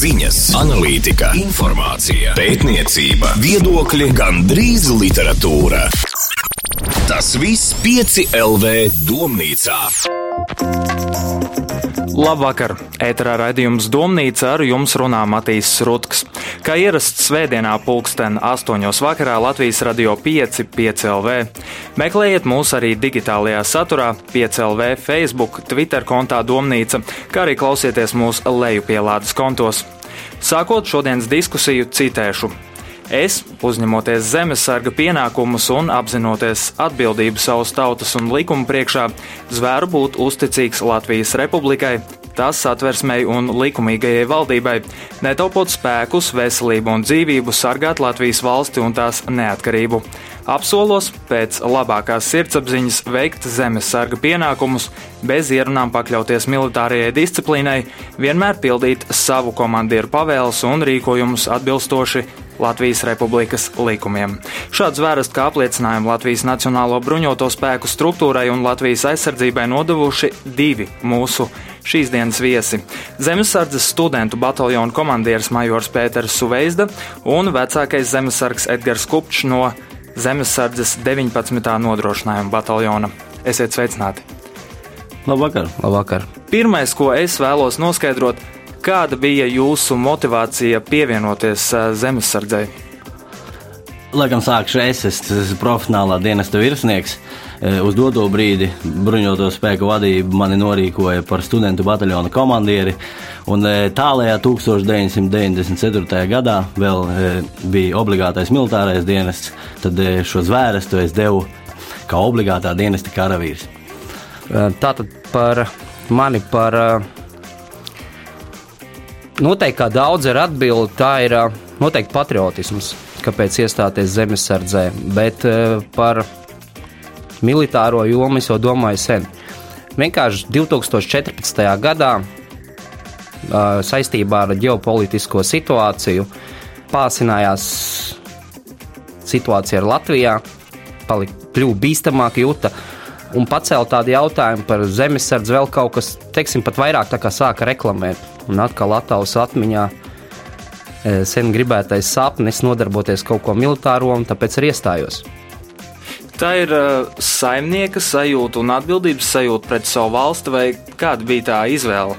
Ziņas, analītika, informācija, pētniecība, viedokļi, gandrīz literatūra. Tas viss pieci LV domnīcā. Labvakar! Ēterā raidījums Domnīca ar jums runā Matīs Rutks. Kā ierasts svētdienā pulksten 8. vakarā Latvijas radio 5, 5 LV. Meklējiet mūs arī digitālajā saturā 5 LV, Facebook, Twitter kontā Domnīca, kā arī klausieties mūsu lejupielādes kontos. Sākot šodienas diskusiju, citēšu. Es, uzņemoties zemesarga pienākumus un apzinoties atbildību savas tautas un likuma priekšā, zvēru būt uzticīgs Latvijas republikai, tās satversmei un likumīgajai valdībai, netaupot spēkus, veselību un dzīvību, sargāt Latvijas valsti un tās neatkarību. Apsolos pēc labākās sirdsapziņas veikt zemesarga pienākumus, bez ierunām pakļauties militārajai disciplīnai, vienmēr pildīt savu komandieru pavēles un rīkojumus atbilstoši Latvijas Republikas likumiem. Šāds vērast kā apliecinājumu Latvijas Nacionālo bruņoto spēku struktūrai un Latvijas aizsardzībai nodevuši divi mūsu šīs dienas viesi - Zemesardzes studentu bataljona komandieris Majors Pēters Suveizda un vecākais zemesargs Edgars Kupčs no Zemesardzes 19. nodrošinājuma bataljona. Esiet sveicināti! Labvakar! Labvakar. Pirmais, ko es vēlos noskaidrot, kāda bija jūsu motivācija pievienoties eh, zemesardzei? Laikam sākšu es, es esmu profesionālā dienesta virsnieks. E, Uz doto brīdi bruņoto spēku vadību mani norīkoja par studentu bataljona komandieri. Un e, tālākajā 1994. gadā vēl e, bija obligātais militārais dienests, tad šo zvērestu es devu kā obligātā dienesta karavīrs. Tātad par mani, par noteikti kā daudz ir atbildi, tā ir noteikti patriotisms, kāpēc iestāties zemesardzē, bet par militāro jomu es jau domāju sen. Vienkārši 2014. gadā saistībā ar ģeopolitisko situāciju pāsinājās situācija ar Latviju, kļuva bīstamāka jūta. Un pacēla tādu jautājumu par zemesardzi, vēl kaut kas, teiksim, pat vairāk tā kā sāka reklamēt. Un atkal Latvijas atmiņā sen gribētais sapnis nodarboties kaut ko militāro, un tāpēc arī iestājos. Tā ir uh, saimnieka sajūta un atbildības sajūta pret savu valsti, vai kāda bija tā izvēle?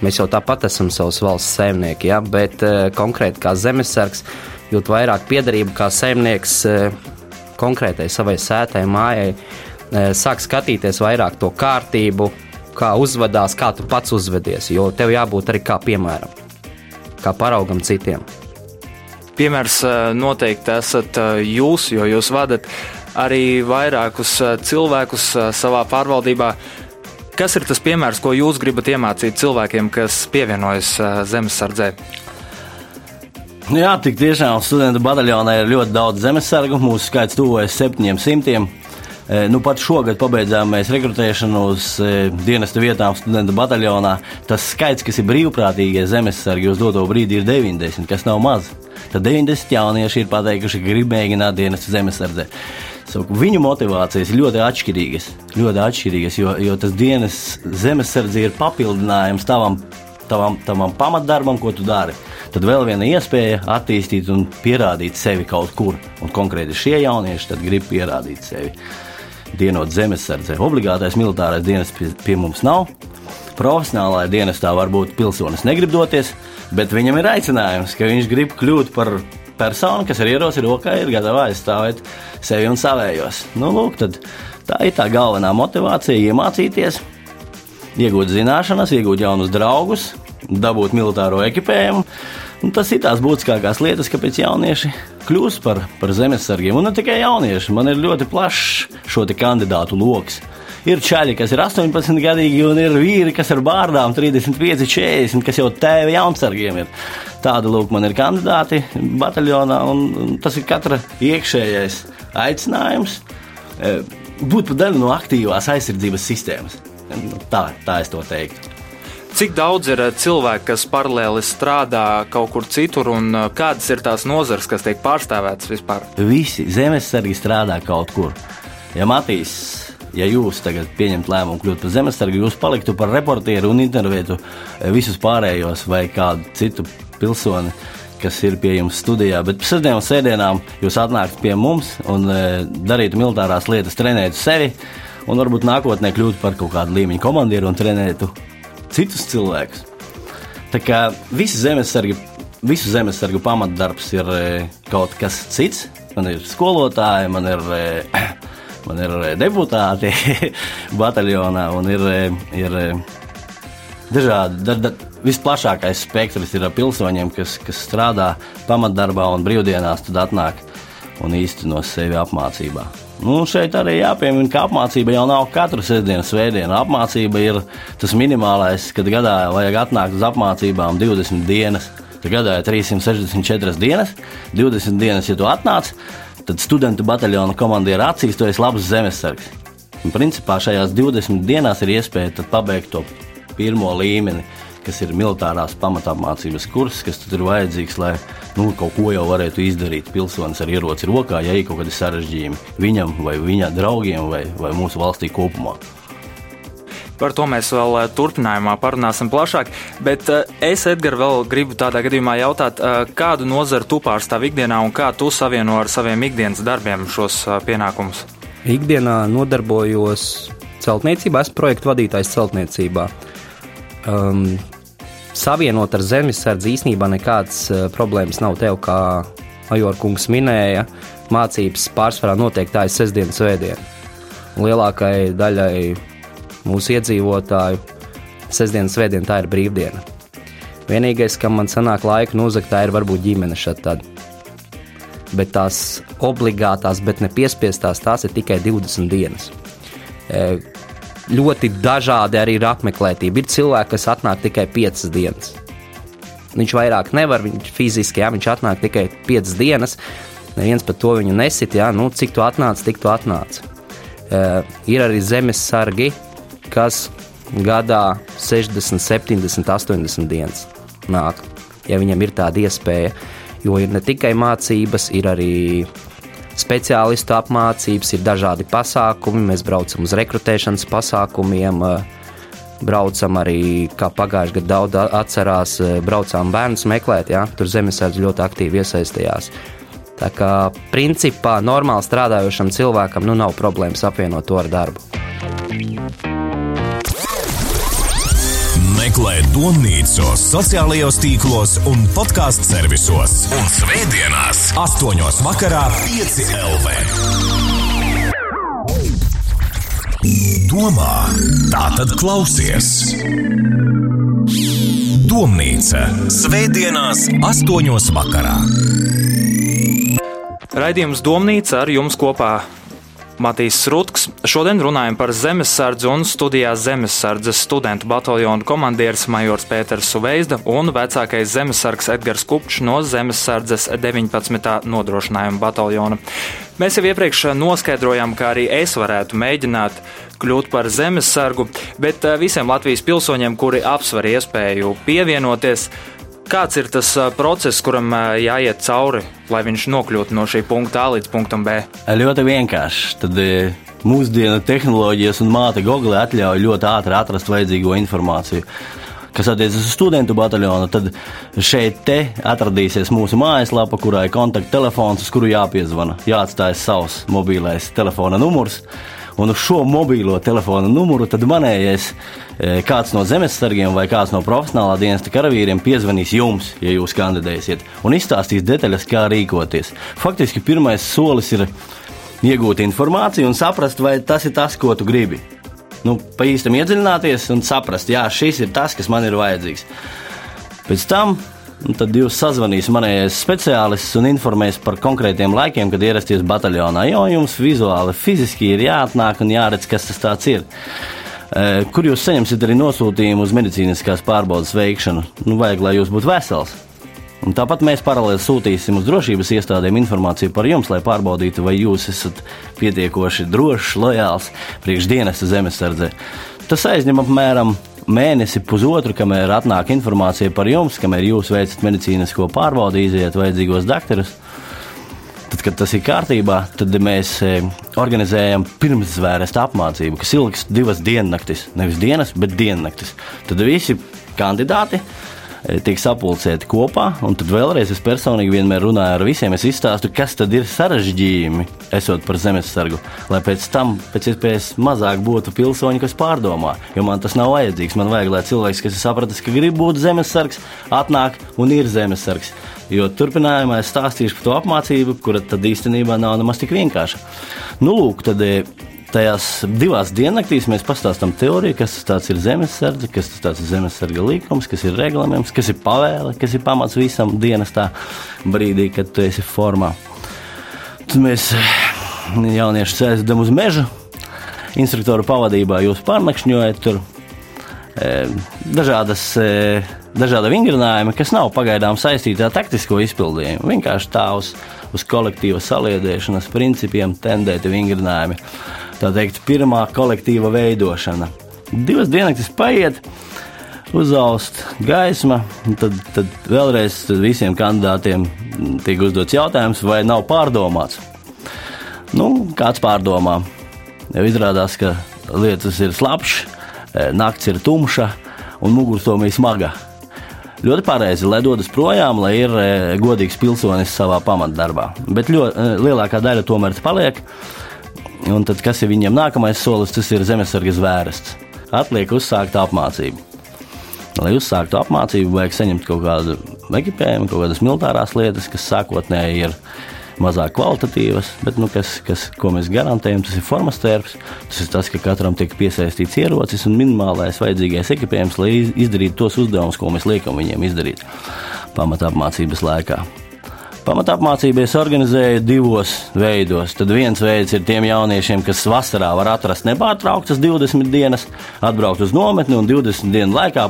Mēs jau tāpat esam savas valsts saimnieki, ja? bet uh, konkrēti kā zemesargs jūt vairāk piederību kā saimnieks uh, konkrētai savai sētai, mājai. Uh, sāk skatīties vairāk to kārtību, kā uzvedās, kā tu pats uzvedies, jo tev jābūt arī kā piemēram, kā paraugam citiem. Piemērs uh, noteikti esat uh, jūs, jo jūs vadat arī vairākus cilvēkus savā pārvaldībā. Kas ir tas piemērs, ko jūs gribat iemācīt cilvēkiem, kas pievienojas zemesardzē? Jā, tik tiešām studentu bataljonā ir ļoti daudz zemesargu. Mūsu skaits tuvojas 700. Nu, pat šogad pabeidzām mēs rekrutēšanu uz dienesta vietām studentu bataljonā. Tas skaits, kas ir brīvprātīgie zemesargi uz doto brīdi, ir 90, kas nav maz. Tad 90 jaunieši ir pateikuši, ka grib mēģināt dienestu zemesardzē. Saku, viņu motivācijas ir ļoti atšķirīgas, ļoti atšķirīgas jo, jo tas dienas zemesardze ir papildinājums tavam, tavam, tavam pamatdarbam, ko tu dari. Tad vēl viena iespēja attīstīt un pierādīt sevi kaut kur. Un konkrēti šie jaunieši grib pierādīt sevi. Dienot zemesardzē, obligātais militārais dienas pie, pie mums nav. Profesionālajā dienestā varbūt pilsonis negrib doties, bet viņam ir aicinājums, ka viņš grib kļūt par personu, kas ar ieroci rokā ir gatava aizstāvēt sevi un savējos. Nu, lūk, tā ir tā galvenā motivācija iemācīties, iegūt zināšanas, iegūt jaunus draugus, dabūt militāro ekipējumu. Un tas ir tās būtiskākās lietas, kāpēc jaunieši kļūst par, par zemesargiem. Un ne tikai jaunieši, man ir ļoti plašs šo kandidātu lokus. Ir čaļi, kas ir 18 gadīgi, un ir vīri, kas ir bārdām 35, 40, kas jau tēvi jaunsargiem ir. Tāda lūk, man ir kandidāti bataljonā, un, tas ir katra iekšējais aicinājums e, būt par daļu no aktīvās aizsardzības sistēmas. Tā, tā es to teiktu. Cik daudz ir cilvēki, kas paralēli strādā kaut kur citur, un kādas ir tās nozares, kas tiek pārstāvētas vispār? Visi zemesargi strādā kaut kur. Ja Matīs, ja jūs tagad pieņemt lēmumu kļūt par zemesargu, jūs paliktu par reportieru un intervētu visus pārējos vai kādu citu pilsoni, kas ir pie jums studijā. Bet sestdienām, sēdienām jūs atnākat pie mums un e, darītu militārās lietas, trenētu sevi un varbūt nākotnē kļūtu par kaut kādu līmeņu komandieru un trenētu citus cilvēkus. Tā kā visi zemesargi, visu zemesargu pamatdarbs ir e, kaut kas cits. Man ir skolotāji, man ir, e, man ir deputāti bataljonā un ir, ir dažādi. Da, da, visplašākais spektrs ir pilsoņiem, kas, kas strādā pamatdarbā un brīvdienās, tad atnāk un īsteno sevi apmācībā. Nu, šeit arī jāpiemina, ka apmācība jau nav katru sestdienu, svētdienu. Apmācība ir tas minimālais, kad gadā vajag atnākt uz apmācībām 20 dienas. Tad gadā ir 364 dienas, 20 dienas, ja tu atnāc, tad studentu bataljona komandiera acīs tu esi labs zemesargs. Un, principā šajās 20 dienās ir iespēja pabeigt to pirmo līmeni kas ir militārās pamatāmācības kurs, kas tur ir vajadzīgs, lai nu, kaut ko jau varētu izdarīt. Pilsonis ar ieroci rokā, ja ir kaut kādi sarežģījumi viņam vai viņa draugiem vai, vai mūsu valstī kopumā. Par to mēs vēl eh, turpinājumā parunāsim plašāk. Bet eh, es, Edgars, vēl gribu tādā gadījumā jautāt, eh, kādu nozaru tu pārstāv ikdienā un kā tu savieno ar saviem ikdienas darbiem šos pienākumus? Ikdienā nodarbojos celtniecībā, esmu projektu vadītājs celtniecībā. Um, savienot ar zemesardzi īstenībā nekādas uh, problēmas nav tev, kā Ajorkungs minēja. Mācības pārsvarā notiek tā ir sestdiena, svētdiena. Lielākajai daļai mūsu iedzīvotāju sestdiena, svētdiena tā ir brīvdiena. Vienīgais, kam man sanāk laika nozagt, tā ir varbūt ģimene šeit tad. Bet tās obligātās, bet ne piespiestās, tās ir tikai 20 dienas. E, ļoti dažādi arī ir apmeklētība. Ir cilvēki, kas atnāk tikai 5 dienas. Viņš vairāk nevar, viņš fiziski, jā, viņš atnāk tikai 5 dienas. Neviens par to viņu nesit, jā, nu, cik tu atnāc, tik tu atnāc. Uh, ir arī zemes sargi, kas gadā 60, 70, 80 dienas nāk, ja viņam ir tāda iespēja. Jo ir ne tikai mācības, ir arī speciālistu apmācības, ir dažādi pasākumi. Mēs braucam uz rekrutēšanas pasākumiem. Braucam arī, kā pagājušajā gadā daudz atcerās, braucām bērnus meklēt. Ja? Tur zemesardze ļoti aktīvi iesaistījās. Tā kā principā normāli strādājošam cilvēkam nu, nav problēmas apvienot to ar darbu. Meklē domnīcu sociālajos tīklos un podkāstu servisos. Un svētdienās, 8. vakarā, 5 LV. Domā, tā tad klausies. Domnīca Svētdienās, 8. vakarā. Raidījums Domnīca ar jums kopā Matīs Rutks. Šodien runājam par zemesardzi un studijā zemesardzes studentu bataljonu komandieris Majors Pēters Suveizda un vecākais zemesargs Edgars Kupčs no zemesardzes 19. nodrošinājuma bataljona. Mēs jau iepriekš noskaidrojām, ka arī es varētu mēģināt kļūt par zemesargu, bet eh, visiem Latvijas pilsoņiem, kuri apsver iespēju pievienoties, Kāds ir tas process, kuram jāiet cauri, lai viņš nokļūtu no šī punkta A līdz punktam B? Ļoti vienkārši. Tad mūsdienu tehnoloģijas un māte Google atļauj ļoti ātri atrast vajadzīgo informāciju. Kas attiecas uz studentu bataljonu, tad šeit atradīsies mūsu mājaslapa, kurā ir kontakttelefons, uz kuru jāpiezvana. Jāatstāj savs mobilais telefona numurs un uz šo mobilo telefona numuru tad manējais e, kāds no zemesargiem vai kāds no profesionālā dienesta karavīriem piezvanīs jums, ja jūs kandidēsiet, un izstāstīs detaļas, kā rīkoties. Faktiski pirmais solis ir iegūt informāciju un saprast, vai tas ir tas, ko tu gribi. Nu, pa īstam iedziļināties un saprast, jā, šis ir tas, kas man ir vajadzīgs. Pēc tam tad jūs sazvanīs manējais speciālists un informēs par konkrētiem laikiem, kad ierasties bataljonā. Jo jums vizuāli, fiziski ir jāatnāk un jāredz, kas tas ir. E, kur jūs saņemsiet arī nosūtījumu uz medicīniskās pārbaudas veikšanu? Nu, vajag, lai jūs būtu vesels. Un tāpat mēs paralēli sūtīsim uz drošības iestādēm informāciju par jums, lai pārbaudītu, vai jūs esat pietiekoši drošs, lojāls priekšdienas zemesardze. Tas aizņem apmēram mēnesi, pusotru, kamēr atnāk informācija par jums, kamēr jūs veicat medicīnisko pārbaudi, iziet vajadzīgos doktorus. Tad, kad tas ir kārtībā, tad mēs e, organizējam pirmszvērsta apmācību, kas ilgs divas diennaktis. Nevis dienas, bet diennaktis. Tad visi kandidāti tiek sapulcēti kopā, un tad vēlreiz es personīgi vienmēr runāju ar visiem. Es izstāstu, kas tad ir sarežģījumi, esot par zemesargu, lai pēc tam pēc iespējas mazāk būtu pilsoņi, kas pārdomā. Jo man tas nav vajadzīgs. Man vajag, lai cilvēks, kas ir sapratis, ka grib būt zemesargs, atnāk un ir zemesargs. Jo turpinājumā es stāstīšu par to apmācību, kura tad īstenībā nav nemaz tik vienkārša. Nu, lūk, tad e, tajās divās diennaktīs mēs pastāstām teoriju, kas tas ir zemesardze, kas tas ir zemesarga likums, kas ir reglaments, kas ir pavēle, kas ir pamats visam dienestā brīdī, kad tu esi formā. Tad mēs jaunieši sēžam uz meža, instruktoru pavadībā jūs pārnakšņojat tur e, dažādas. E, dažādi vingrinājumi, kas nav pagaidām saistīti ar taktisko izpildījumu. Vienkārši tā uz, uz kolektīva saliedēšanas principiem tendēti vingrinājumi tā teikt, pirmā kolektīva veidošana. Divas dienas paiet, uzaust gaisma, tad, tad vēlreiz tad visiem kandidātiem tiek uzdots jautājums, vai nav pārdomāts. Nu, kāds pārdomā? Jau izrādās, ka lietas ir slapjas, e, naktis ir tumša un mugursomija smaga. Ļoti pareizi, lai dodas projām, lai ir e, godīgs pilsonis savā pamatdarbā. Bet ļoti, e, lielākā daļa tomēr paliek. Un tad, kas ir viņiem nākamais solis, tas ir zemesarga zvērsts. Atliek uzsākt apmācību. Lai uzsāktu apmācību, vajag saņemt kaut kādu ekipējumu, kaut kādas militārās lietas, kas sākotnēji ir mazāk kvalitatīvas, bet nu, kas, kas, ko mēs garantējam, tas ir formas tērps. Tas ir tas, ka katram tiek piesaistīts ierocis un minimālais vajadzīgais ekipējums, lai izdarītu tos uzdevumus, ko mēs liekam viņiem izdarīt pamatā apmācības laikā. Pamatapmācību es organizēju divos veidos. Tad viens veids ir tiem jauniešiem, kas vasarā var atrast nepārtrauktas 20 dienas, atbraukt uz nometni un 20 dienu laikā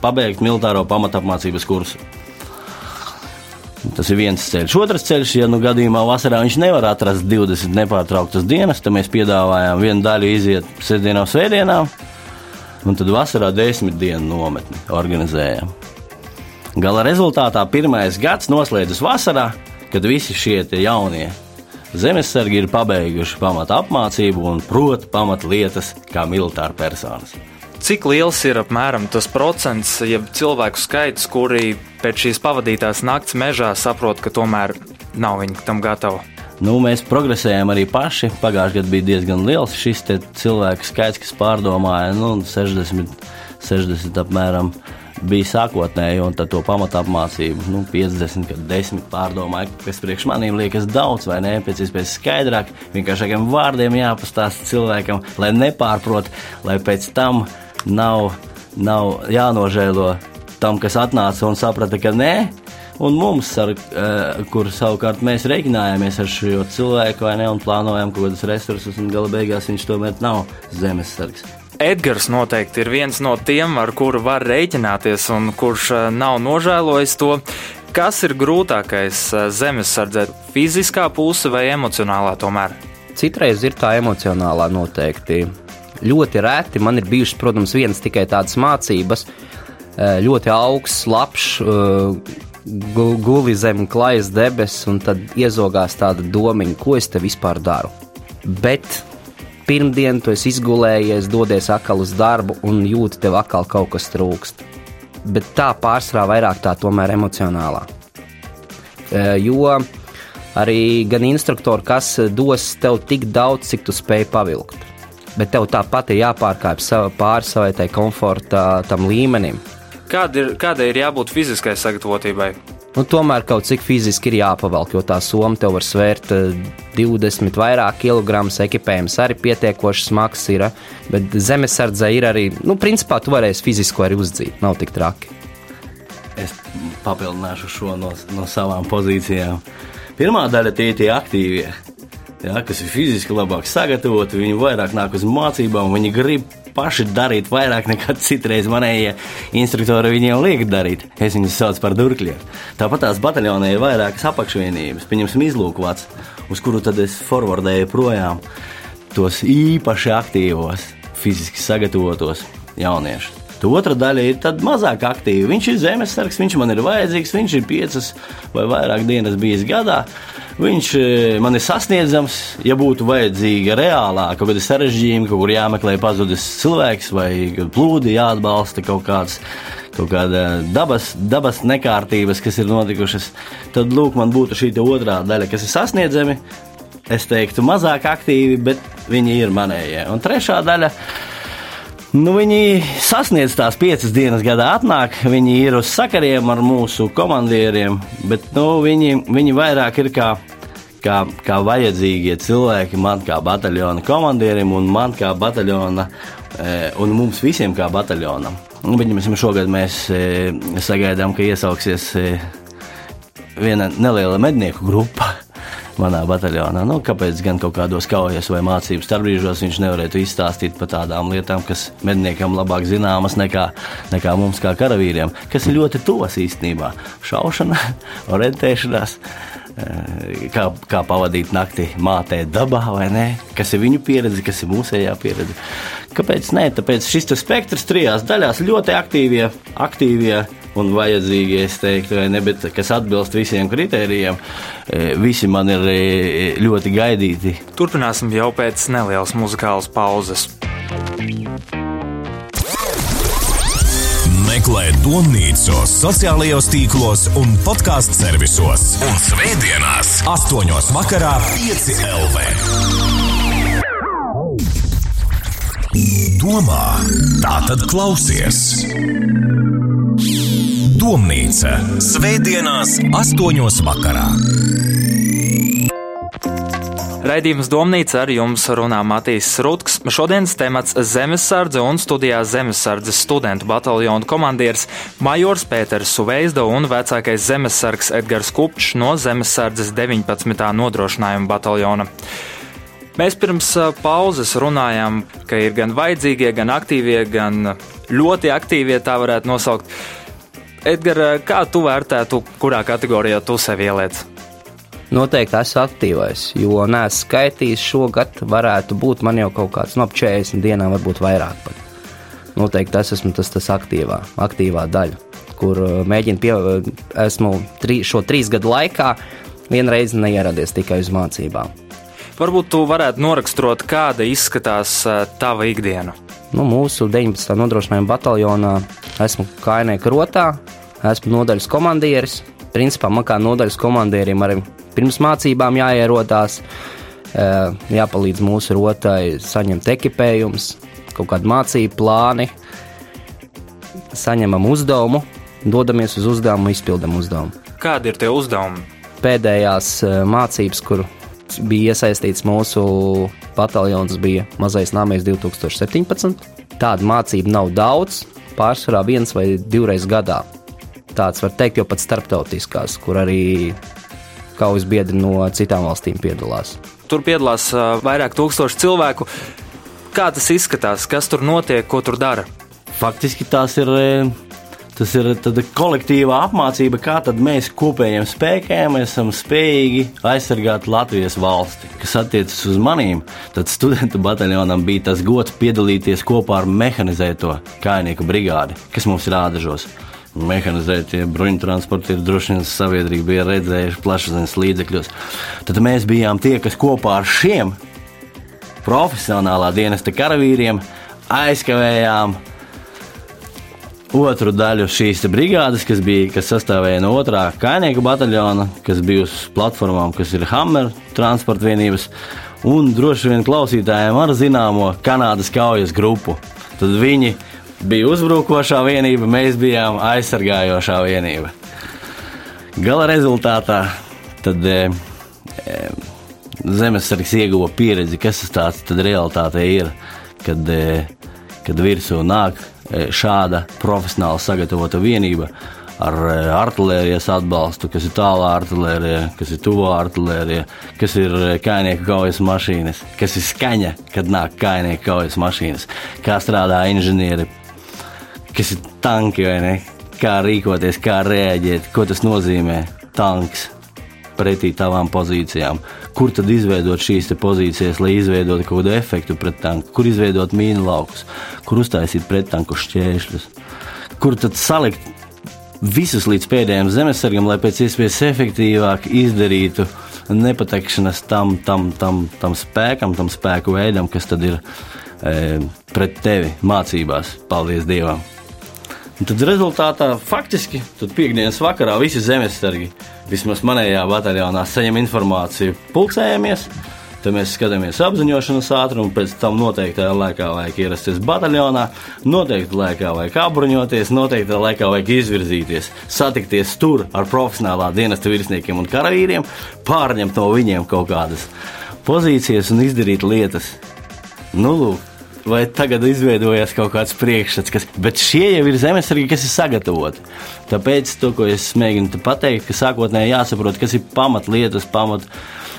pabeigt militāro pamatapmācības kursu. Tas ir viens ceļš. Otrs ceļš, ja nu gadījumā vasarā viņš nevar atrast 20 nepārtrauktas dienas, tad mēs piedāvājām vienu daļu iziet sestdienā, svētdienā, un tad vasarā desmit dienu nometni organizējām. Gala rezultātā pirmais gads noslēdzas vasarā, kad visi šie jaunie zemesargi ir pabeiguši pamata apmācību un prot pamatlietas kā militāra personas. Cik liels ir apmēram tas procents, ja cilvēku skaits, kuri pēc šīs pavadītās nakts mežā saprot, ka tomēr nav viņi tam gatavi? Nu, mēs progresējam arī paši. Pagājušajā gadā bija diezgan liels šis cilvēku skaits, kas pārdomāja nu, 60, 60 apmēram bija sākotnēji, un to pamatapmācību, nu, 50, kad 10 pārdomāju, kas priekš maniem liekas daudz, vai ne? Pēc iespējas skaidrāk, vienkāršākiem vārdiem jāpastāsta cilvēkam, lai nepārprot, lai pēc tam nav, nav jānožēlo tam, kas atnāca un saprata, ka nē. Un mums, ar uh, kuru savukārt mēs reiķinājāmies ar šo cilvēku, vai ne, un plānojam kaut kādus resursus, un gala beigās viņš tomēr nav zemesargs. Edgars noteikti ir viens no tiem, ar kuru var rēķināties un kurš eh, nav nožēlojis to. Kas ir grūtākais eh, zemesardzē - fiziskā puse vai emocionālā tomēr? Citreiz ir tā emocionālā noteikti. Ļoti reti man ir bijušas, protams, vienas tikai tādas mācības, eh, ļoti augsts, labs, guli zem klājas debesis, un tad iezogās tāda domiņa, ko es te vispār daru. Bet pirmdienu tu esi izgulējies, dodies atkal uz darbu un jūti, tev atkal kaut kas trūkst. Bet tā pārsvarā vairāk tā tomēr emocionālā. E, jo arī gan instruktori, kas dos tev tik daudz, cik tu spēj pavilkt. Bet tev tāpat ir jāpārkāpj pāri savai komforta līmenim. Kāda ir, kādai ir jābūt fiziskai sagatavotībai? Nu, tomēr kaut cik fiziski ir jāpavalk, jo tā soma tev var svērt 20 eh, vairāk kilogramus, ekipējums arī pietiekoši smags ir, bet zemesardze ir arī, nu, principā tu varēsi fizisko arī uzdzīt, nav tik traki. Es papildināšu šo no, no savām pozīcijām. Pirmā daļa tie ir tie aktīvie, ja, kas ir fiziski labāk sagatavoti, viņi vairāk nāk uz mācībām, viņi grib paši darīt vairāk nekā citreiz manējie instruktori viņiem liek darīt. Es viņus saucu par durkļiem. Tāpat tās bataljonē ir vairākas apakšvienības, pieņemsim izlūkots, uz kuru tad es forwardēju projām tos īpaši aktīvos, fiziski sagatavotos jauniešus. Otra daļa ir mazāk aktīva. Viņš ir zemesargs, viņš man ir vajadzīgs, viņš ir piecas vai vairāk dienas bijis gadā. Viņš e, man ir sasniedzams, ja būtu vajadzīga reālā kaut kāda sarežģījuma, kaut kur jāmeklē pazudis cilvēks vai plūdi jāatbalsta kaut kāds. kaut kāda dabas, dabas nekārtības, kas ir notikušas, tad lūk, man būtu šī otrā daļa, kas ir sasniedzami. Es teiktu, mazāk aktīvi, bet viņi ir manējie. Un trešā daļa. Nu, viņi sasniedz tās piecas dienas gadā, atnāk, viņi ir uz sakariem ar mūsu komandieriem, bet nu, viņi, viņi vairāk ir kā, kā, kā vajadzīgie cilvēki man kā bataljona komandierim un man kā bataljona e, un mums visiem kā bataljonam. Viņam šogad mēs e, sagaidām, ka iesauksies e, viena neliela mednieku grupa manā bataljonā. Nu, kāpēc gan kaut kādos kaujas vai mācību starpbrīžos viņš nevarētu izstāstīt par tādām lietām, kas medniekam labāk zināmas nekā, nekā mums, kā karavīriem, kas ir ļoti tuvas īstenībā - šaušana, orientēšanās. Eh, kā, kā pavadīt nakti mātē, dabā, vai ne? Kas ir viņu pieredze, kas ir mūsējā pieredze. Kāpēc? Nē, tāpēc šis spektrs trijās daļās ļoti aktīvie, aktīvie un vajadzīgi, es teiktu, ne, bet kas atbilst visiem kritērijiem, e, visi man ir e, ļoti gaidīti. Turpināsim jau pēc nelielas muzikālas pauzes. Meklē domnīcu sociālajos tīklos un podkāstu servisos. Un svētdienās, 8.00 vakarā, 5 LV. Domā, tā tad klausies! Domnīca Svētdienās, 8.00 vakarā. Raidījums Domnīca ar jums runā Matīs Rutks. Šodienas temats - zemesardze un studijā zemesardzes studentu bataljonu komandieris Majors Pēters Suveizda un vecākais zemesargs Edgars Kupčs no zemesardzes 19. nodrošinājuma bataljona. Mēs pirms pauzes runājām, ka ir gan vajadzīgie, gan aktīvie, gan ļoti aktīvie, tā varētu nosaukt. Edgars, kā tu vērtētu, kurā kategorijā tu sevi ieliec? Noteikti esmu aktīvais, jo neesmu skaitījis šogad, varētu būt man jau kaut kāds no ap 40 dienām, varbūt vairāk pat. Noteikti tas esmu tas, tas aktīvā, aktīvā daļa, kur uh, mēģinu pie, uh, esmu tri, šo trīs gadu laikā vienreiz neieradies tikai uz mācībām. Varbūt tu varētu noraksturot, kāda izskatās uh, tava ikdiena. Nu, mūsu 19. nodrošinājuma bataljonā esmu kainieku rotā, esmu nodaļas komandieris. Principā man kā nodaļas komandierim arī pirms mācībām jāierodās, jāpalīdz mūsu rotai saņemt ekipējumus, kaut kādu mācību plāni, saņemam uzdevumu, dodamies uz uzdevumu, izpildam uzdevumu. Kādi ir tie uzdevumi? Pēdējās mācības, kur bija iesaistīts mūsu bataljons, bija Mazais Nāmējs 2017. Tāda mācība nav daudz, pārsvarā viens vai divreiz gadā. Tāds var teikt, jau pat starptautiskās, kur arī kaujas biedri no citām valstīm piedalās. Tur piedalās vairāk tūkstoši cilvēku. Kā tas izskatās, kas tur notiek, ko tur dara? Faktiski tās ir Tas ir kolektīvā apmācība, kā mēs kopējiem spēkiem esam spējīgi aizsargāt Latvijas valsti. Kas attiecas uz manīm, tad studentu bataljonam bija tas gods piedalīties kopā ar mehanizēto kājnieku brigādi, kas mums ir ādažos. Mehanizētie bruņtransporti ir droši vien sabiedrība bija redzējuši plašsaziņas līdzekļos. Tad mēs bijām tie, kas kopā ar šiem profesionālā dienesta karavīriem aizkavējām otru daļu šīs brigādes, kas, bija, kas sastāvēja no otrā kainieku bataljona, kas bija uz platformām, kas ir Hammer transporta vienības, un droši vien klausītājiem ar zināmo Kanādas kaujas grupu. Tad viņi bija uzbrukošā vienība, mēs bijām aizsargājošā vienība. Gala rezultātā tad, e, e, zemesargs ieguva pieredzi, kas tas tāds realitāte ir, kad, e, kad virsū nāk šāda profesionāli sagatavota vienība ar e, artērijas atbalstu, kas ir tālā artērija, kas ir tuvā artērija, kas ir e, kainieku kaujas mašīnas, kas ir skaņa, kad nāk kainieku kaujas mašīnas, kā strādā inženieri, kas ir tanki vai ne, kā rīkoties, kā rēģēt, ko tas nozīmē tanks pretī tavām pozīcijām. Kur tad izveidot šīs pozīcijas, lai izveidotu kaut kādu efektu pret tanku, kur izveidot mīnu laukus, kur uztaisīt pretanku šķēršļus, kur tad salikt visus līdz pēdējiem zemesargam, lai pēc iespējas efektīvāk izdarītu nepateikšanas tam, tam, tam, tam spēkam, tam spēku veidam, kas tad ir e, pret tevi mācībās. Paldies Dievam! Un tad rezultātā faktiski piekdienas vakarā visi zemesargi, vismaz manējā bataljonā, saņem informāciju, pulcējamies. Tad mēs skatāmies apziņošanas ātrumu, pēc tam noteiktajā laikā vajag ierasties bataljonā, noteikti laikā vajag apbruņoties, noteikti laikā vajag izvirzīties, satikties tur ar profesionālā dienesta virsniekiem un karavīriem, pārņemt no viņiem kaut kādas pozīcijas un izdarīt lietas. Nu, lūk, vai tagad izveidojās kaut kāds priekšstats, kas, bet šie jau ir zemesargi, kas ir sagatavoti. Tāpēc to, ko es mēģinu pateikt, ka sākotnēji jāsaprot, kas ir pamatlietas, pamat,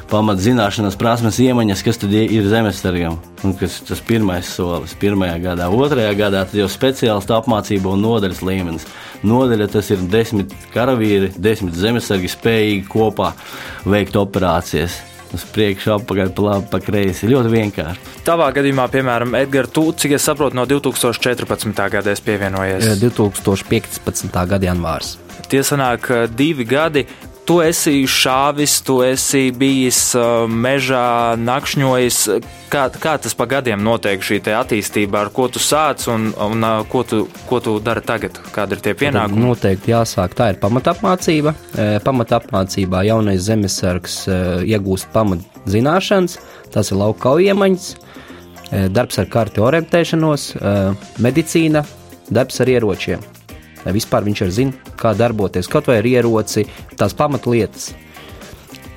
pamat zināšanas, prasmes, iemaņas, kas tad ir zemesargam. Un kas ir tas pirmais solis, pirmajā gadā, otrajā gadā jau speciālistu apmācība un nodaļas līmenis. Nodaļa tas ir desmit karavīri, desmit zemesargi spējīgi kopā veikt operācijas uz priekšu, apakaļ, pa labi, pa kreisi. Ļoti vienkārši. Tavā gadījumā, piemēram, Edgars, tu, cik es saprotu, no 2014. gada es pievienojies. 2015. gada janvārs. Tie sanāk divi gadi, tu esi šāvis, tu esi bijis uh, mežā, nakšņojis. Kā, kā tas pa gadiem notiek šī attīstība, ar ko tu sāc un, un uh, ko, tu, ko tu dari tagad? Kādi ir tie pienākumi? Noteikti jāsāk. Tā ir pamatapmācība. E, pamatapmācībā jaunais zemesargs e, iegūst pamatzināšanas, tas ir lauka kaujiemaņas, e, darbs ar karti orientēšanos, medicīna, darbs ar ieročiem lai vispār viņš ir zina, kā darboties, kaut vai ar ieroci, tās pamatlietas.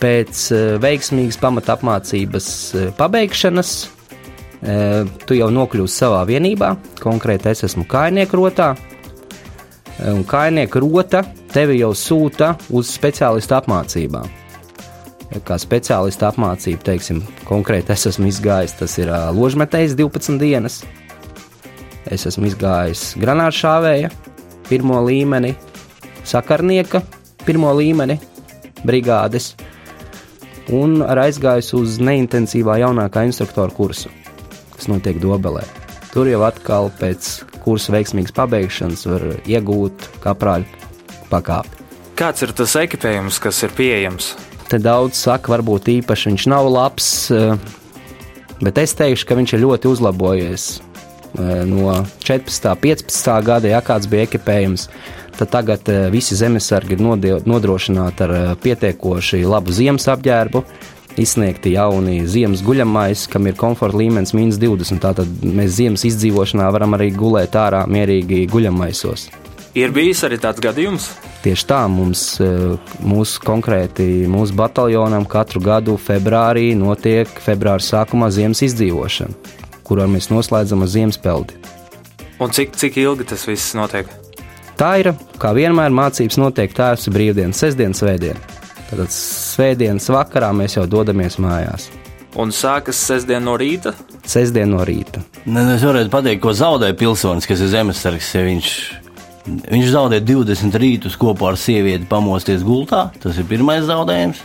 Pēc uh, veiksmīgas pamatapmācības uh, pabeigšanas uh, tu jau nokļūsi savā vienībā, konkrēti es esmu kainieku rotā, un kainieku rota tevi jau sūta uz speciālistu apmācībām. Kā speciālista apmācība, teiksim, konkrēti es esmu izgājis, tas ir ložmetējs 12 dienas. Es esmu izgājis granātu šāvēja, pirmo līmeni, sakarnieka pirmo līmeni, brigādes, un ar aizgājis uz neintensīvā jaunākā instruktora kursu, kas notiek Dobelē. Tur jau atkal pēc kursa veiksmīgas pabeigšanas var iegūt kaprāļu pakāpi. Kāds ir tas ekipējums, kas ir pieejams? Te daudz saka, varbūt īpaši viņš nav labs, eh, bet es teikšu, ka viņš ir ļoti uzlabojies no 14. 15. gada, ja kāds bija ekipējums, tad tagad eh, visi zemesargi ir nodrošināti ar eh, pietiekoši labu ziemas apģērbu. Izsniegti jauni ziemas guļamais, kam ir komforta līmenis mīnus 20. Tātad mēs ziemas izdzīvošanā varam arī gulēt ārā mierīgi guļamaisos. Ir bijis arī tāds gadījums? Tieši tā, mums, mūsu konkrēti mūsu bataljonam katru gadu februārī notiek februāra sākumā ziemas izdzīvošana kurā mēs noslēdzam ar ziemaspeldi. Un cik, cik ilgi tas viss notiek? Tā ir, kā vienmēr, mācības notiek tēvs brīvdienas, sestdienas, svētdienas. Tad svētdienas vakarā mēs jau dodamies mājās. Un sākas sestdien no rīta? Sestdien no rīta. Ne, es varētu pateikt, ko zaudē pilsonis, kas ir zemesargs. Ja viņš, viņš zaudē 20 rītus kopā ar sievieti pamosties gultā. Tas ir pirmais zaudējums.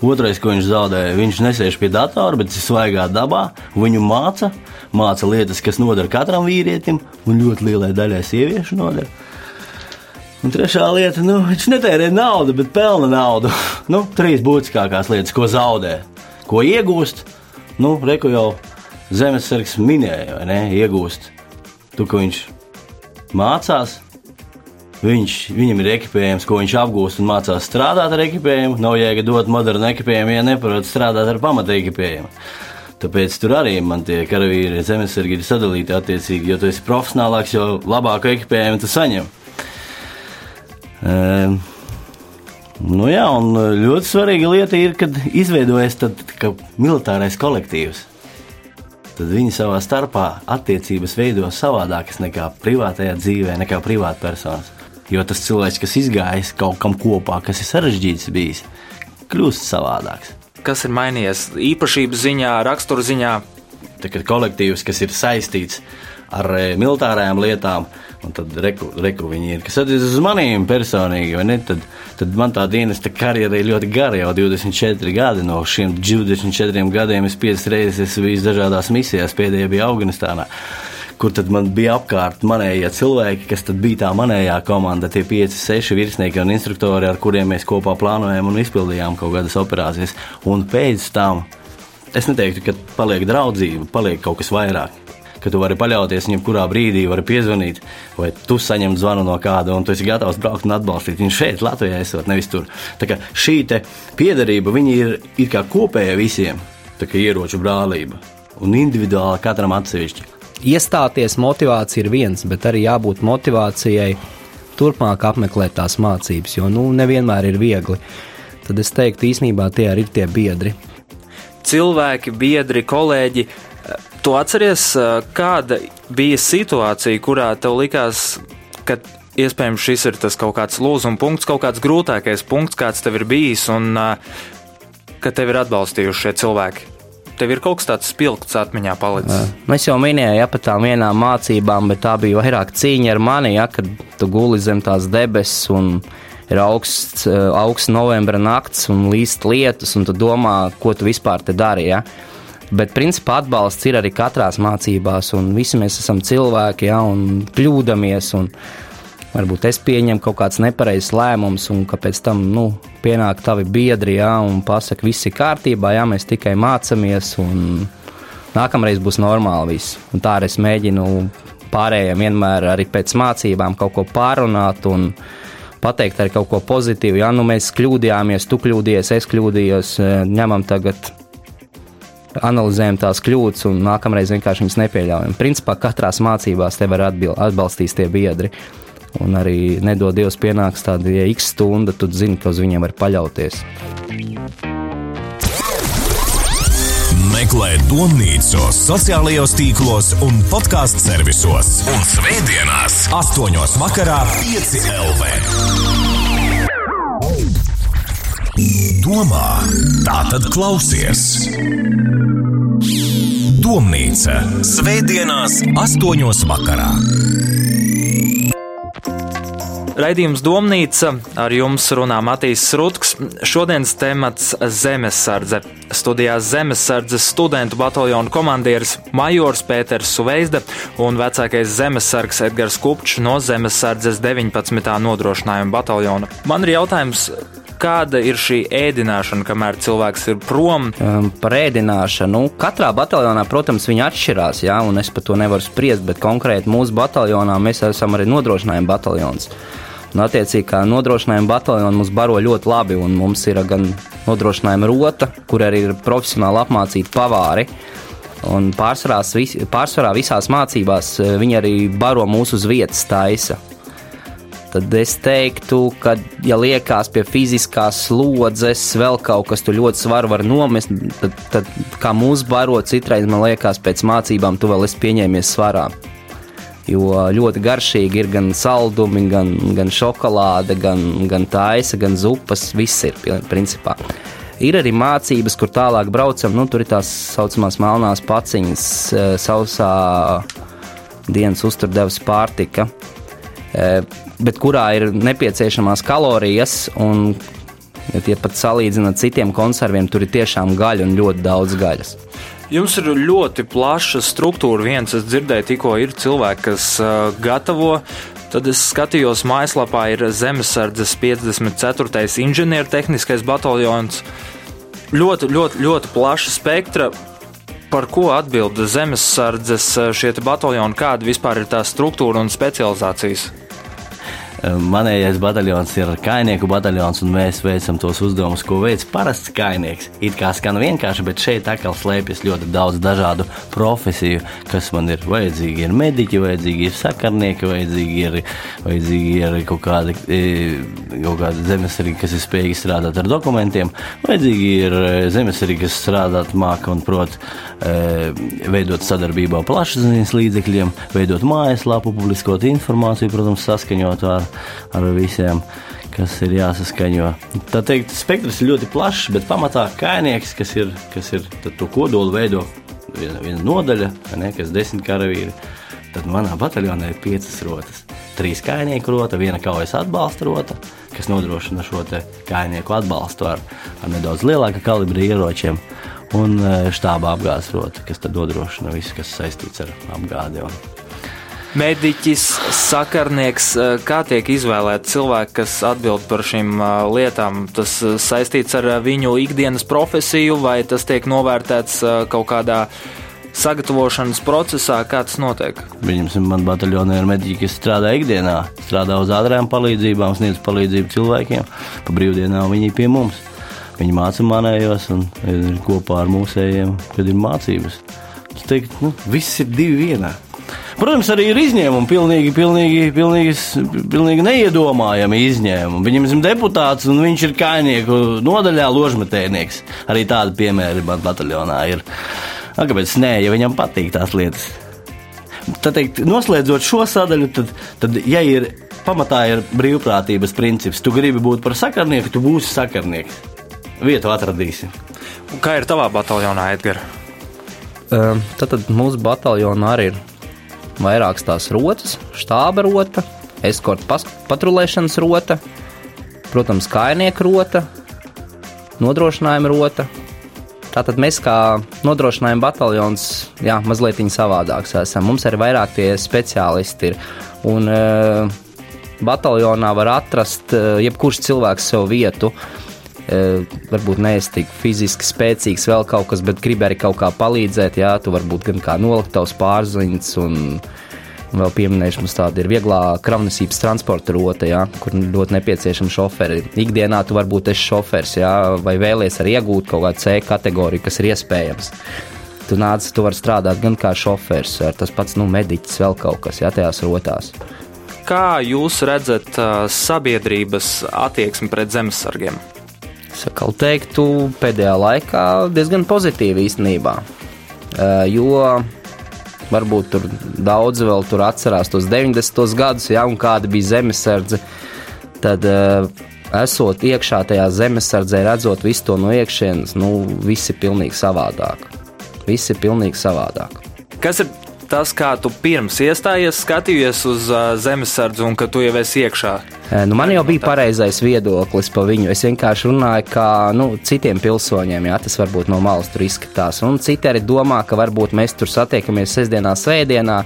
Otrais, ko viņš zaudēja, viņš nesēž pie datora, bet ir svaigā dabā. Viņu māca, māca lietas, kas noder katram vīrietim, un ļoti lielai daļai sieviešu noder. Un trešā lieta, nu, viņš netērē naudu, bet pelna naudu. nu, trīs būtiskākās lietas, ko zaudē, ko iegūst. Nu, reku jau zemesargs minēja, vai ne? Iegūst to, ko viņš mācās, Viņš, viņam ir ekipējums, ko viņš apgūst un mācās strādāt ar ekipējumu. Nav jēga dot modernu ekipējumu, ja neprot strādāt ar pamata ekipējumu. Tāpēc tur arī man tie karavīri zemesargi ir sadalīti attiecīgi, jo tu esi profesionālāks, jo labāku ekipējumu tu saņem. Um, nu jā, un ļoti svarīga lieta ir, kad izveidojas tad, militārais kolektīvs. Tad viņi savā starpā attiecības veido savādākas nekā privātajā dzīvē, nekā privātpersonas. Jo tas cilvēks, kas izgājis kaut kam kopā, kas ir sarežģīts bijis, kļūst savādāks. Kas ir mainījies īpašības ziņā, rakstura ziņā? Tagad kolektīvs, kas ir saistīts ar e, militārajām lietām, un tad reku, reku viņi ir. Kas attiecas uz maniem personīgi, ne, tad, tad man tā dienesta karjera ir ļoti gara, jau 24 gadi. No šiem 24 gadiem es piecas reizes esmu bijis dažādās misijās, pēdējā bija Afganistānā kur tad man bija apkārt manējie cilvēki, kas bija tā manējā komanda, tie 5, 6 virsnieki un instruktori, ar kuriem mēs kopā plānojām un izpildījām kaut kādas operācijas. Un pēc tam es neteiktu, ka paliek draudzība, paliek kaut kas vairāk. ka tu vari paļauties viņam, kurā brīdī vari piezvanīt, vai tu saņem zvanu no kāda, un tu esi gatavs braukt un atbalstīt viņu šeit, Latvijā, esot nevis tur. Tā kā šī piederība ir, ir kā kopēja visiem, tā kā ieroču brālība, un individuāli katram atsevišķi. Iestāties motivācija ir viens, bet arī jābūt motivācijai turpmāk apmeklēt tās mācības, jo nu, nevienmēr ir viegli. Tad es teiktu, īsnībā tie arī ir tie biedri. Cilvēki, biedri, kolēģi, Tu atceries, kāda bija situācija, kurā tev likās, ka iespējams šis ir tas kaut kāds lūzuma punkts, kaut kāds grūtākais punkts, kāds tev ir bijis, un ka tev ir atbalstījuši šie cilvēki? Tev ir kaut kas tāds spilgts atmiņā palicis. Mēs jau minējām, ja par tām vienām mācībām, bet tā bija vairāk cīņa ar mani, ja, kad tu guli zem tās debesis un ir augsts, augsts novembra nakts un līst lietus, un tu domā, ko tu vispār te dari. Ja. Bet, principā, atbalsts ir arī katrās mācībās, un visi mēs esam cilvēki, ja, un kļūdāmies. Un varbūt es pieņemu kaut kāds nepareizs lēmums, un pēc tam nu, pienāk tavi biedri, ja, un pasaka, viss ir kārtībā, ja mēs tikai mācāmies, un nākamreiz būs normāli viss. Un tā arī es mēģinu pārējiem vienmēr arī pēc mācībām kaut ko pārunāt. Un, Pateikt arī kaut ko pozitīvu. Ja nu mēs kļūdījāmies, tu kļūdījies, es kļūdījos, ņemam tagad analizējam tās kļūdas un nākamreiz vienkārši viņas nepieļaujam. Principā katrā mācībās te var atbalstīt tie biedri. Un arī nedod Dievs pienāks tāda ja x stunda, tu zini, ka uz viņiem var paļauties. Meklē domnīcu sociālajos tīklos un podkāstu servisos. Un svētdienās, 8.00 vakarā, 5 LV. Domā, tā tad klausies. Domnīca Svētdienās, 8.00 vakarā. Raidījums Domnīca ar jums runā Matīs Rutks. Šodienas temats - zemesardze. Studijā zemesardzes studentu bataljonu komandieris Majors Pēters Suveizda un vecākais zemesargs Edgars Kupčs no zemesardzes 19. nodrošinājuma bataljona. Man ir jautājums, kāda ir šī ēdināšana, kamēr cilvēks ir prom? Um, par ēdināšanu. Nu, katrā bataljonā, protams, viņi atšķirās, jā, un es par to nevaru spriest, bet konkrēti mūsu bataljonā mēs esam arī nodrošinājuma bataljons. Un, attiecīgi, kā nodrošinājuma bataljona mums baro ļoti labi, un mums ir gan nodrošinājuma rota, kur arī ir profesionāli apmācīti pavāri. Un pārsvarā, pārsvarā visās mācībās eh, viņi arī baro mūsu uz vietas taisa. Tad es teiktu, ka, ja liekas pie fiziskās slodzes, vēl kaut kas tur ļoti svaru var nomest, tad, tad kā mūsu baro, citreiz man liekas, pēc mācībām tu vēl esi pieņēmies svarā. Jo ļoti garšīgi ir gan saldumi, gan, gan šokolāde, gan, gan taisa, gan zupas. Viss ir principā. Ir arī mācības, kur tālāk braucam. Nu, tur ir tās saucamās melnās paciņas, eh, sausā dienas uzturdevas pārtika. Bet kurā ir nepieciešamās kalorijas. Ja pat salīdzinot ar citiem konserviem, tur ir tiešām gaļa un ļoti daudz gaļas. Jums ir ļoti plaša struktūra. Viens, es dzirdēju, tikko ir cilvēki, kas uh, gatavo. Tad es skatījos, mājaslapā ir Zemesardzes 54. inženiertehniskais bataljons. Ļoti, ļoti, ļoti plaša spektra. Par ko atbild Zemesardzes šie bataljoni, kāda vispār ir tā struktūra un specializācijas? Manējais bataljons ir kainieku bataljons, un mēs veicam tos uzdevumus, ko veids parasts kainieks. It kā skan vienkārši, bet šeit atkal slēpjas ļoti daudz dažādu profesiju, kas man ir vajadzīgi. Ir mediķi, vajadzīgi ir sakarnieki, vajadzīgi ir, vajadzīgi ir kaut kādi, e, kaut kādi zemesargi, kas ir spējīgi strādāt ar dokumentiem, vajadzīgi ir e, zemesargi, kas strādāt māca un prot e, veidot sadarbībā plašsaziņas līdzekļiem, veidot mājaslapu, publiskot informāciju, protams, saskaņot ar ar visiem, kas ir jāsaskaņo. Tā teikt, spektrs ir ļoti plašs, bet pamatā kainieks, kas ir, kas ir to kodolu veido viena, viena nodaļa, ne, kas ir desmit karavīri. Tad manā bataljonā ir piecas rotas. Trīs kainieku rota, viena kaujas atbalsta rota, kas nodrošina šo kainieku atbalstu ar, ar nedaudz lielāka kalibra ieročiem, un e, štāba apgādes rota, kas nodrošina visu, kas saistīts ar apgādi. Un, mediķis, sakarnieks, eh, kā tiek izvēlēti cilvēki, kas atbild par šīm eh, lietām. Tas eh, saistīts ar viņu ikdienas profesiju, vai tas tiek novērtēts kaut kādā sagatavošanas procesā, kā tas notiek? Viņam man bataljonā ir mediķi, kas strādā ikdienā, strādā uz ātrām palīdzībām, sniedz palīdzību cilvēkiem. Pa brīvdienām viņi pie mums. Viņi māca manējos un ir kopā ar mūsējiem, kad ir mācības. Es teiktu, nu, viss ir divi vienā. Protams, arī ir izņēmumi, pilnīgi, pilnīgi, pilnīgi, pilnīgi neiedomājami izņēmumi. Viņam ir deputāts un viņš ir kainieku nodaļā ložmetējnieks. Arī tādi piemēri man bataljonā ir. A, kāpēc nē, ja viņam patīk tās lietas? Tad, teikt, noslēdzot šo sadaļu, tad, tad ja ir pamatā ir brīvprātības princips, tu gribi būt par sakarnieku, tu būsi sakarnieks. Vietu atradīsi. Kā ir tavā bataljonā, Edgars? Um, tad, tad mūsu bataljonā arī ir vairākas tās rotas, štāba rota, eskorta patrulēšanas rota, protams, kainieku rota, nodrošinājuma rota. Tātad mēs kā nodrošinājuma bataljons, jā, mazliet savādāks esam. Mums ir vairāk tie speciālisti. Ir. Un uh, bataljonā var atrast uh, jebkurš cilvēks sev vietu. Varbūt neesi tik fiziski spēcīgs, vēl kaut kas, bet gribi arī kaut kā palīdzēt. Jā, tu vari būt gan kā noliktavs pārziņš un uh, Vēl pieminēšu, mums tāda ir vieglā kravnesības transporta rota, jā, kur ļoti nepieciešama šoferi. Ikdienā tu varbūt esi šofers, jā, vai vēlies arī iegūt kaut kādu C kategoriju, kas ir iespējams. Tu nāc, tu vari strādāt gan kā šofers, ar tas pats nu, mediķis, vēl kaut kas, jā, tajās rotās. Kā jūs redzat uh, sabiedrības attieksmi pret zemesargiem? Sakal teiktu, pēdējā laikā diezgan pozitīvi īstenībā. Uh, jo Varbūt tur daudzi vēl tur atcerās tos 90. gadus, ja un kāda bija zemesardze. Tad, uh, esot iekšā tajā zemesardzē, redzot visu to no iekšienes, nu, viss ir pilnīgi savādāk. Viss ir pilnīgi savādāk. Kas ir tas, kā tu pirms iestājies, skatījies uz uh, zemesardzi un ka tu jau esi iekšā? Nu, man jau bija pareizais viedoklis par viņu. Es vienkārši runāju, kā nu, citiem pilsoņiem, jā, tas varbūt no malas tur izskatās. Un citi arī domā, ka varbūt mēs tur satiekamies sestdienā, svētdienā.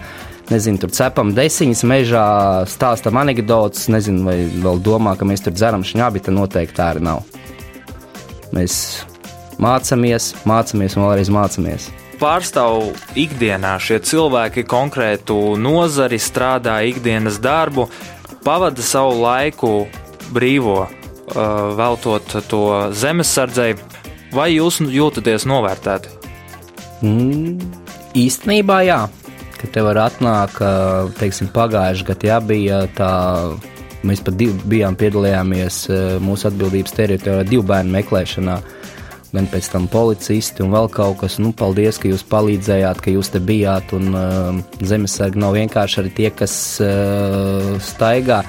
Nezinu, tur cepam desiņas mežā, stāstam anekdotus, nezinu, vai vēl domā, ka mēs tur dzeram šņābi, tad noteikti tā arī nav. Mēs mācāmies, mācāmies un vēlreiz mācāmies pārstāv ikdienā šie cilvēki konkrētu nozari, strādā ikdienas darbu, pavada savu laiku brīvo, uh, veltot to zemesardzei, vai jūs jūtaties novērtēti? Mm, īstenībā jā, ka te var atnākt, uh, teiksim, pagājušajā gadā jā, bija tā. Mēs pat bijām piedalījāmies uh, mūsu atbildības teritorijā divu bērnu meklēšanā. Gan pēc tam policisti un vēl kaut kas. Nu, paldies, ka jūs palīdzējāt, ka jūs te bijāt. Un uh, zemesargi nav vienkārši arī tie, kas uh, staigā.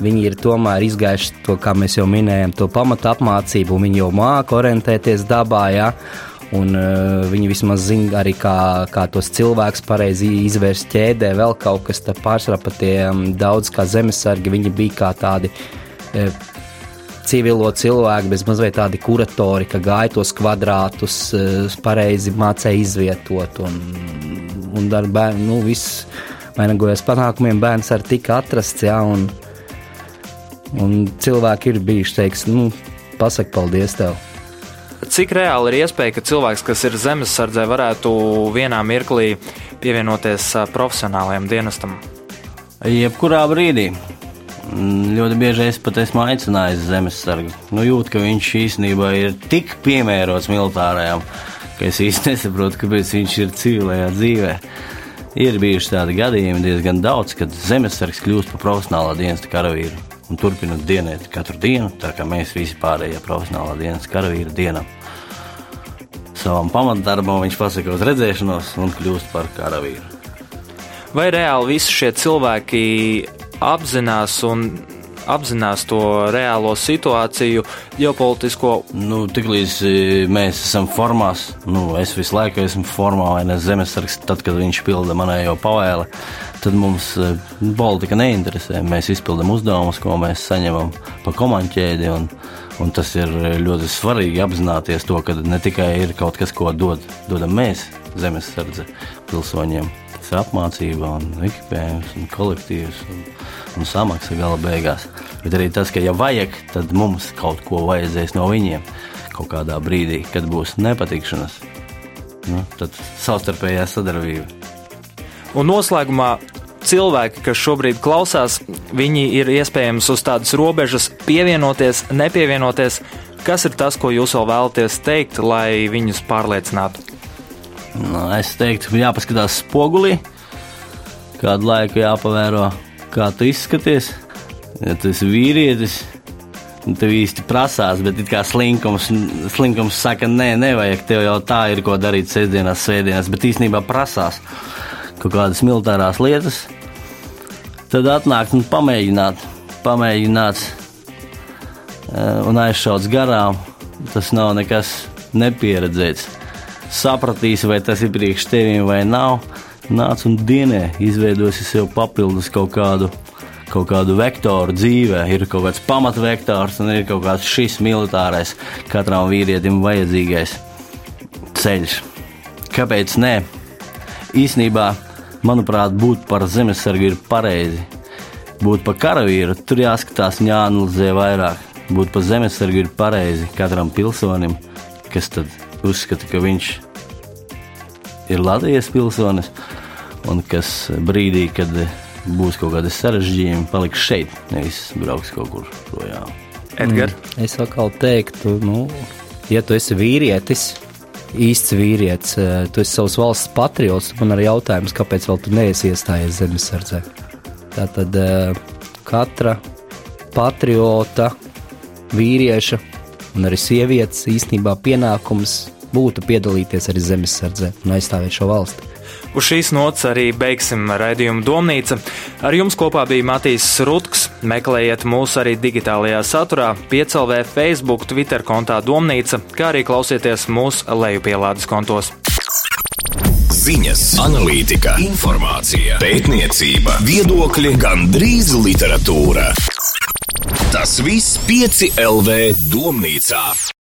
Viņi ir tomēr izgājuši to, kā mēs jau minējām, to pamatu apmācību. Viņi jau māca orientēties dabā. Ja? Un, uh, viņi vismaz zina arī, kā, kā tos cilvēkus pareizi izvērst ķēdē, vēl kaut kas tāds pārsvarā pat tie um, daudz kā zemesargi. Viņi bija kā tādi uh, civilo cilvēku, bez mazliet tādi kuratori, ka gāja tos kvadrātus, uh, pareizi mācīja izvietot. Un, un ar bērnu nu, viss vainagojas panākumiem, bērns arī tika atrasts. Ja, un, Un cilvēki ir bijuši, teiks, nu, pasak paldies tev. Cik reāli ir iespēja, ka cilvēks, kas ir zemesardzē, varētu vienā mirklī pievienoties profesionālajiem dienestam? Jebkurā brīdī. Mm, ļoti bieži es pat esmu aicinājis zemesargu. Nu, jūt, ka viņš īstenībā ir tik piemērots militārajam, ka es īsti nesaprotu, kāpēc viņš ir civilajā dzīvē. Ir bijuši tādi gadījumi diezgan daudz, kad zemesargs kļūst par profesionālā dienesta karavīru un turpina dienēt katru dienu, tā kā mēs visi pārējie profesionālā dienas karavīri dienam. Savam pamatdarbam viņš pasaka uz redzēšanos un kļūst par karavīru. Vai reāli visi šie cilvēki apzinās un apzinās to reālo situāciju, ģeopolitisko. Nu, Tiklīdz e, mēs esam formās, nu, es visu laiku esmu formā, vai ne zemesargs, tad, kad viņš pilda manējo pavēli, tad mums e, politika neinteresē. Mēs izpildām uzdevumus, ko mēs saņemam pa komanķēdi. Un, un tas ir ļoti svarīgi apzināties to, ka ne tikai ir kaut kas, ko dod, dodam mēs, zemesardze, pilsoņiem. Ir apmācība, un ekipējums, un kolektīvs. Un, un samaksa gala beigās. Bet arī tas, ka ja vajag, tad mums kaut ko vajadzēs no viņiem kaut kādā brīdī, kad būs nepatikšanas. nu, savstarpējā sadarbība. Un noslēgumā cilvēki, kas šobrīd klausās, viņi ir iespējams uz tādas robežas pievienoties, nepievienoties. Kas ir tas, ko jūs vēl vēlaties teikt, lai viņus pārliecinātu? Nu, es teiktu, jāpaskatās spogulī, kādu laiku jāpavēro, kā tu izskaties. Ja tu esi vīrietis, tev īsti prasās, bet it kā slinkums, slinkums saka, nē, nevajag, tev jau tā ir ko darīt sestdienās, svētdienās, bet īstenībā prasās kaut kādas militārās lietas, tad atnākt un pamēģināt, pamēģināt eh, un aizšauts garām. Tas nav nekas nepieredzēts. Sapratīs, vai tas ir priekš teviem vai nav. Nāc un dienē izveidosi sev papildus kaut kādu, kaut kādu vektoru dzīvē. Ir kaut kāds pamatvektors un ir kaut kāds šis militārais, katram vīrietim vajadzīgais ceļš. Kāpēc nē? Īsnībā manuprāt, būt par zemesargu ir pareizi. Būt par karavīru tur jāskatās jāanalizē vairāk. Būt par zemesargu ir pareizi katram pilsonim, kas tad uzskata, ka viņš ir Latvijas pilsonis un kas brīdī, kad būs kaut kādi sarežģījumi, paliks šeit, nevis brauks kaut kur projām. Edgars? Mm, es atkal teiktu, nu, ja tu esi vīrietis, īsts vīrietis, eh, tu esi savs valsts patriots, man ir jautājums, kāpēc vēl tu neesi iestājies zemesardzē. Tā tad eh, katra patriota, vīrieša un arī sievietes īstenībā pienākums būtu piedalīties arī zemesardzē un aizstāvēt šo valsti. Uz šīs nots arī beigsim raidījumu Domnīca. Ar jums kopā bija Matīs Rutks. Meklējiet mūs arī digitālajā saturā, piecēlē Facebook, Twitter kontā Domnīca, kā arī klausieties mūsu lejupielādes kontos. Ziņas, analītika, informācija, pētniecība, viedokļi, gandrīz literatūra. Tas viss pieci LV domnīcā.